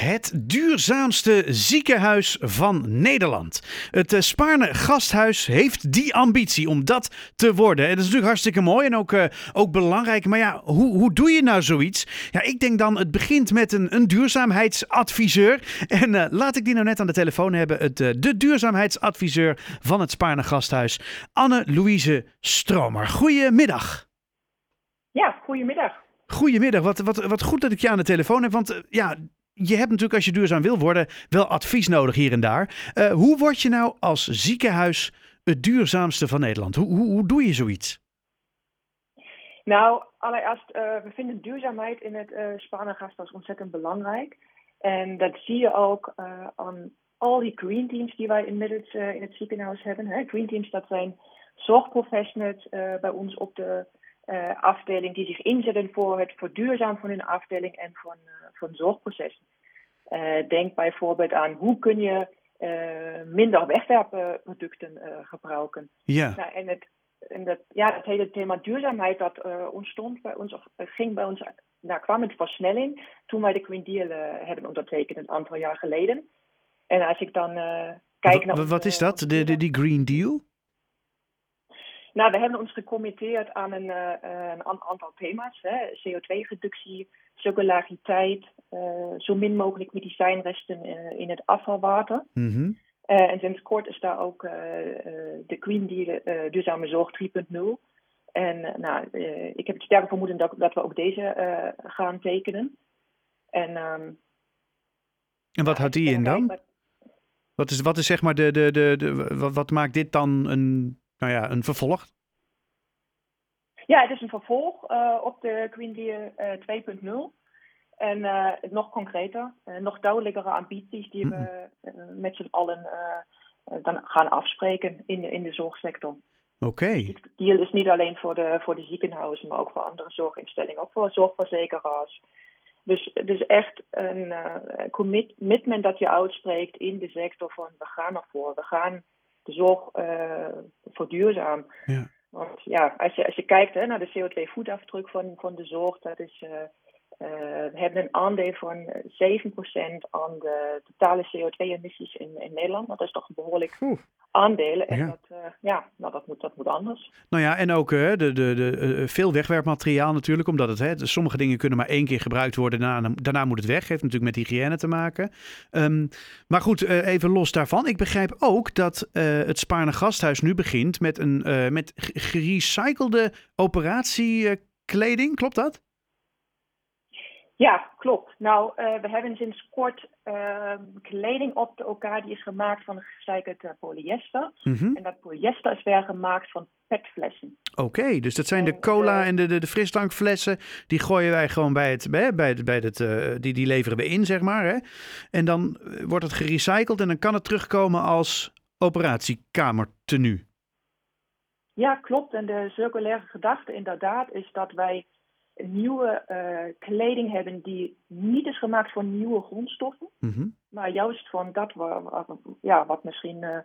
Het duurzaamste ziekenhuis van Nederland. Het uh, Spaarne Gasthuis heeft die ambitie om dat te worden. En dat is natuurlijk hartstikke mooi en ook, uh, ook belangrijk. Maar ja, hoe, hoe doe je nou zoiets? Ja, ik denk dan, het begint met een, een duurzaamheidsadviseur. En uh, laat ik die nou net aan de telefoon hebben. Het, de duurzaamheidsadviseur van het Spaarne Gasthuis, Anne-Louise Stromer. Goedemiddag. Ja, goedemiddag. Goedemiddag, wat, wat, wat goed dat ik je aan de telefoon heb. Want ja, je hebt natuurlijk als je duurzaam wil worden wel advies nodig hier en daar. Uh, hoe word je nou als ziekenhuis het duurzaamste van Nederland? Hoe, hoe, hoe doe je zoiets? Nou, allereerst, uh, we vinden duurzaamheid in het uh, Spanengasthuis ontzettend belangrijk. En dat zie je ook aan al die green teams die wij inmiddels in het ziekenhuis hebben. Hè? Green teams, dat zijn zorgprofessionals bij ons op de afdeling die zich inzetten voor het verduurzamen van hun afdeling en van, van zorgprocessen. Uh, denk bijvoorbeeld aan hoe kun je minder wegwerpproducten gebruiken. Ja. Nou, en het, en dat, ja, het hele thema duurzaamheid dat ontstond bij ons, of ging bij ons, nou, kwam het versnelling toen wij de Green Deal hebben ondertekend een aantal jaar geleden. En als ik dan kijk naar. Wat is dat, de, de, die Green Deal? Nou, we hebben ons gecommitteerd aan een, een aantal thema's. CO2-reductie, circulariteit, uh, zo min mogelijk medicijnresten uh, in het afvalwater. Mm -hmm. en sinds kort is daar ook de Green Deal Duurzame Zorg 3.0. En nou, ik heb het sterke vermoeden dat, dat we ook deze gaan tekenen. En, um, en wat houdt die in dan? Wat is, wat is zeg maar de, de, de, de wat maakt dit dan een nou ja, een vervolg? Ja, het is een vervolg uh, op de Green Deal uh, 2.0. En uh, nog concreter, nog duidelijkere ambities die we met z'n allen dan gaan afspreken in de, in de zorgsector. Oké. Okay. Die deal is niet alleen voor de, voor de ziekenhuizen, maar ook voor andere zorginstellingen, ook voor zorgverzekeraars. Dus het is echt een commitment dat je uitspreekt in de sector van we gaan ervoor. We gaan de zorg verduurzaam. Ja. Want ja, als je, als je kijkt hè, naar de CO2-voetafdruk van, van de zorg, dat is, uh, uh, we hebben een aandeel van 7% aan de totale CO2-emissies in, in Nederland. Dat is toch behoorlijk. Aandelen. En Ja. dat, uh, ja, nou, dat, moet, dat moet anders. Nou ja, en ook hè, de, de, de, uh, veel wegwerpmateriaal natuurlijk, omdat het, hè, sommige dingen kunnen maar één keer gebruikt worden, daarna, daarna moet het weg. Heeft natuurlijk met hygiëne te maken. Um, maar goed, uh, even los daarvan. Ik begrijp ook dat het Spaarne Gasthuis nu begint met een met gerecyclede operatiekleding. Klopt dat? Ja, klopt. Nou, uh, we hebben sinds kort uh, kleding op de elkaar die is gemaakt van gerecycled uh, polyester. Mm -hmm. En dat polyester is weer gemaakt van petflessen. Oké, okay, dus dat zijn de cola en de, de, de frisdrankflessen. Die gooien wij gewoon bij het, bij, bij het, bij het die, die leveren we in, zeg maar. Hè? En dan wordt het gerecycled en dan kan het terugkomen als operatiekamertenu. Ja, klopt. En de circulaire gedachte inderdaad is dat wij nieuwe uh, kleding hebben die niet is gemaakt van nieuwe grondstoffen, mm -hmm. maar juist van dat wat, ja, wat misschien uh,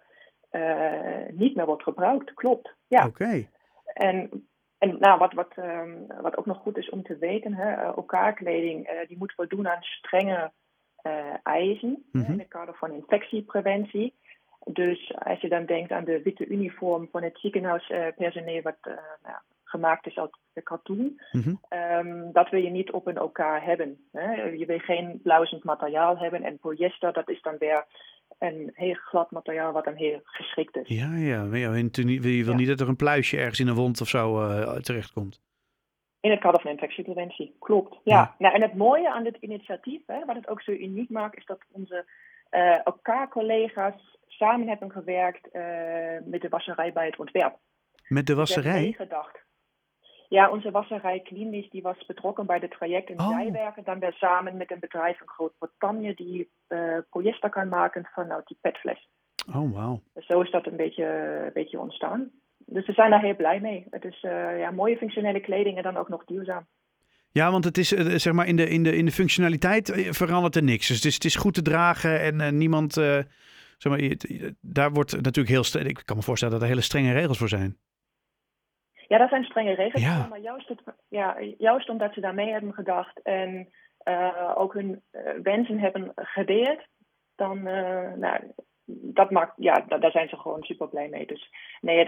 uh, niet meer wordt gebruikt. Klopt. Ja. Oké. Okay. En, en nou, wat, wat, um, wat ook nog goed is om te weten, hè, elkaar kleding die moet voldoen aan strenge eisen mm -hmm. in het kader van infectiepreventie. Dus als je dan denkt aan de witte uniform van het ziekenhuispersoneel, wat nou, gemaakt is uit katoen. Mm -hmm. um, dat wil je niet op een elkaar hebben. Hè? Je wil geen blauwend materiaal hebben. En polyester, dat is dan weer een heel glad materiaal wat dan heel geschikt is. Ja, ja. Je wil Ja. niet dat er een pluisje ergens in een wond of zo uh, terechtkomt. In het kader van infectiepreventie, klopt. Ja. Ja. Nou, en het mooie aan dit initiatief, hè, wat het ook zo uniek maakt, is dat onze uh, elkaar collega's samen hebben gewerkt uh, met de wasserij bij het ontwerp. Met de hebben wasserij? meegedacht. Ja, onze wasserij Klinisch die was betrokken bij het traject en Oh. zij werken dan weer samen met een bedrijf in Groot-Brittannië die uh, polyester kan maken vanuit die petfles. Oh, wauw. Dus zo is dat een beetje, een beetje ontstaan. Dus we zijn daar heel blij mee. Het is uh, ja, mooie functionele kleding en dan ook nog duurzaam. Ja, want het is uh, zeg maar in de, in de, in de functionaliteit eh, verandert er niks. Dus het is, het is goed te dragen en uh, niemand. Zeg maar, daar wordt natuurlijk heel. Ik kan me voorstellen dat er hele strenge regels voor zijn. Ja, dat zijn strenge regels. Ja. Maar juist, het, ja, juist omdat ze daarmee hebben gedacht en ook hun wensen hebben gedeeld, dan nou, dat maakt, ja, daar zijn ze gewoon super blij mee. Dus nee,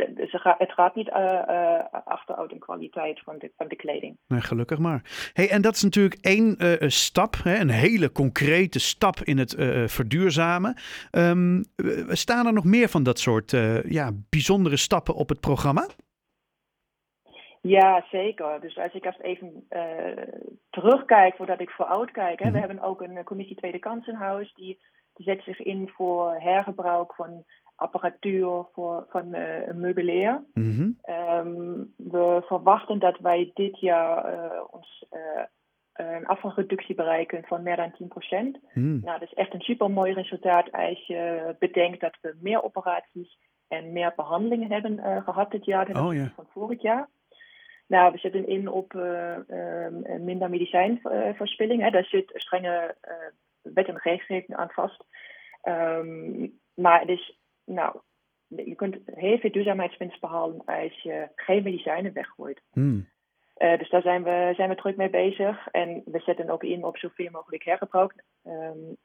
het gaat niet uh, achteruit in kwaliteit van de, van de kleding. Nee, gelukkig maar. Hey, en dat is natuurlijk één stap, hè, een hele concrete stap in het verduurzamen. Um, staan er nog meer van dat soort ja, bijzondere stappen op het programma? Ja, zeker. Dus als ik als even terugkijk voordat ik vooruit kijk. Hè, We mhm. hebben ook een commissie Tweede Kans in huis die zet zich in voor hergebruik van apparatuur voor, van uh, meubilair. Mhm. Ehm, we verwachten dat wij dit jaar uh, ons een afvalreductie bereiken van meer dan 10%. Mm. Nou, dat is echt een super mooi resultaat als je bedenkt dat we meer operaties en meer behandelingen hebben gehad dit jaar dan oh, van vorig jaar. Nou, we zetten in op ehm, minder medicijnverspilling. Daar zit strenge wet en regelgeving aan vast. Um, maar het is, nou, je kunt heel veel duurzaamheidswinst behalen als je geen medicijnen weggooit. Hmm. Uh, dus daar zijn we, zijn we druk mee bezig. En we zetten ook in op zoveel mogelijk hergebruik. Um,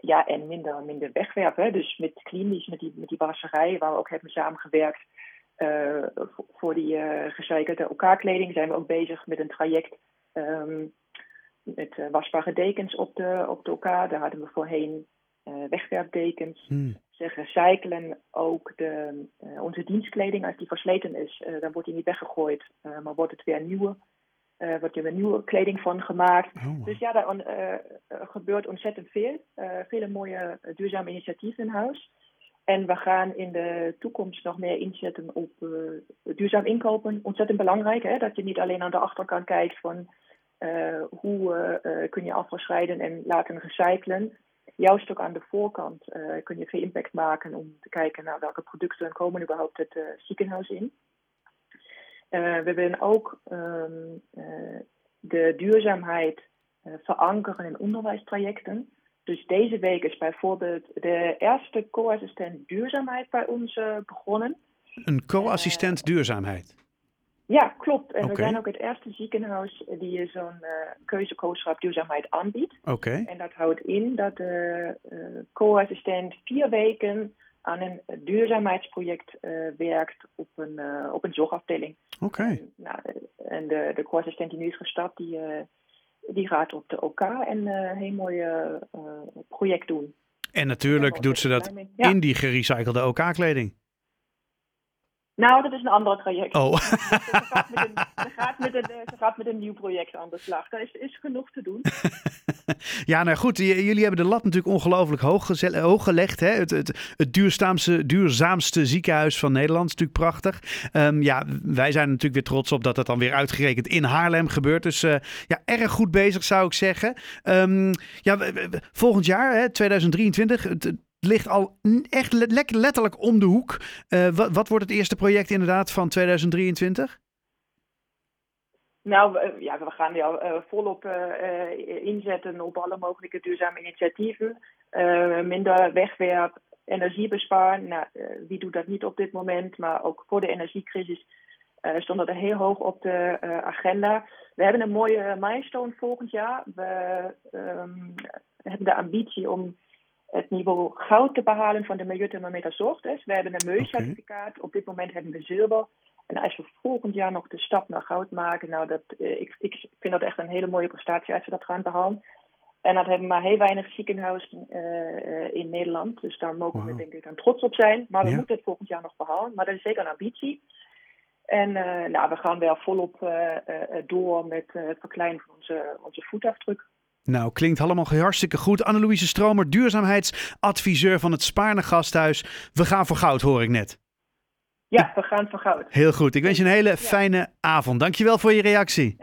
ja, en minder, minder wegwerpen. Dus met Klinisch, met die, met die wasserij, waar we ook hebben samengewerkt. Uh, voor die uh, gecyclede OK-kleding zijn we ook bezig met een traject um, met uh, wasbare dekens op de, op de OK. Daar hadden we voorheen wegwerpdekens. Hmm. Ze recyclen ook de, onze dienstkleding. Als die versleten is, dan wordt die niet weggegooid, maar wordt het weer nieuwe. wordt er weer nieuwe kleding van gemaakt. Oh. Dus ja, daar gebeurt ontzettend veel. vele mooie duurzame initiatieven in huis. En we gaan in de toekomst nog meer inzetten op duurzaam inkopen. Ontzettend belangrijk, hè? dat je niet alleen aan de achterkant kijkt van uh, hoe uh, kun je afval scheiden en laten recyclen. Juist ook aan de voorkant kun je veel impact maken om te kijken naar welke producten komen überhaupt het ziekenhuis in. we willen ook um, de duurzaamheid verankeren in onderwijstrajecten. Dus deze week is bijvoorbeeld de eerste co-assistent duurzaamheid bij ons begonnen. Een co-assistent duurzaamheid? Ja, klopt. En we zijn ook het eerste ziekenhuis die zo'n uh, duurzaamheid aanbiedt. Oké. En dat houdt in dat de co-assistent vier weken aan een duurzaamheidsproject uh, werkt op een, op een zorgafdeling. Oké. En, nou, en de, de co-assistent die nu is gestapt, die, die gaat op de OK en een heel mooi project doen. En natuurlijk doet ze dat in die gerecyclede OK-kleding. Nou, dat is een ander traject. Oh. Ze, gaat met een, ze, gaat met een, ze gaat met een nieuw project aan de slag. Er is, is genoeg te doen. ja, nou goed. Jullie hebben de lat natuurlijk ongelooflijk hoog, hoog gelegd. Hè? Het, het, het duurzaamste, duurzaamste ziekenhuis van Nederland is natuurlijk prachtig. Um, ja, wij zijn natuurlijk weer trots op dat het dan weer uitgerekend in Haarlem gebeurt. Dus uh, ja, erg goed bezig zou ik zeggen. Um, ja, volgend jaar, hè, 2023, het, ligt al echt letterlijk om de hoek. Uh, wat, wat, wordt het eerste project inderdaad van 2023? Nou, ja, we gaan ja, uh, volop uh, inzetten op alle mogelijke duurzame initiatieven. minder wegwerp, energie besparen. Nou, wie doet dat niet op dit moment? Maar ook voor de energiecrisis stond dat er heel hoog op de agenda. We hebben een mooie milestone volgend jaar. We um, hebben de ambitie om het niveau goud te behalen van de Milieuthermometer Zorgtest. We hebben een milieucertificaat. Op dit moment hebben we zilver. En als we volgend jaar nog de stap naar goud maken, nou dat, eh, ik, ik vind dat echt een hele mooie prestatie als we dat gaan behalen. En dat hebben maar heel weinig ziekenhuizen uh, in Nederland. Dus daar mogen we denk ik dan trots op zijn. Maar we moeten het volgend jaar nog behalen. Maar dat is zeker een ambitie. En uh, nou, we gaan wel volop door met het verkleinen van onze, onze voetafdruk. Nou, klinkt allemaal hartstikke goed. Annelouise Stromer, duurzaamheidsadviseur van het Spaarne Gasthuis. We gaan voor goud, hoor ik net. Ja, we gaan voor goud. Heel goed. Ik wens je een hele fijne avond. Dankjewel voor je reactie.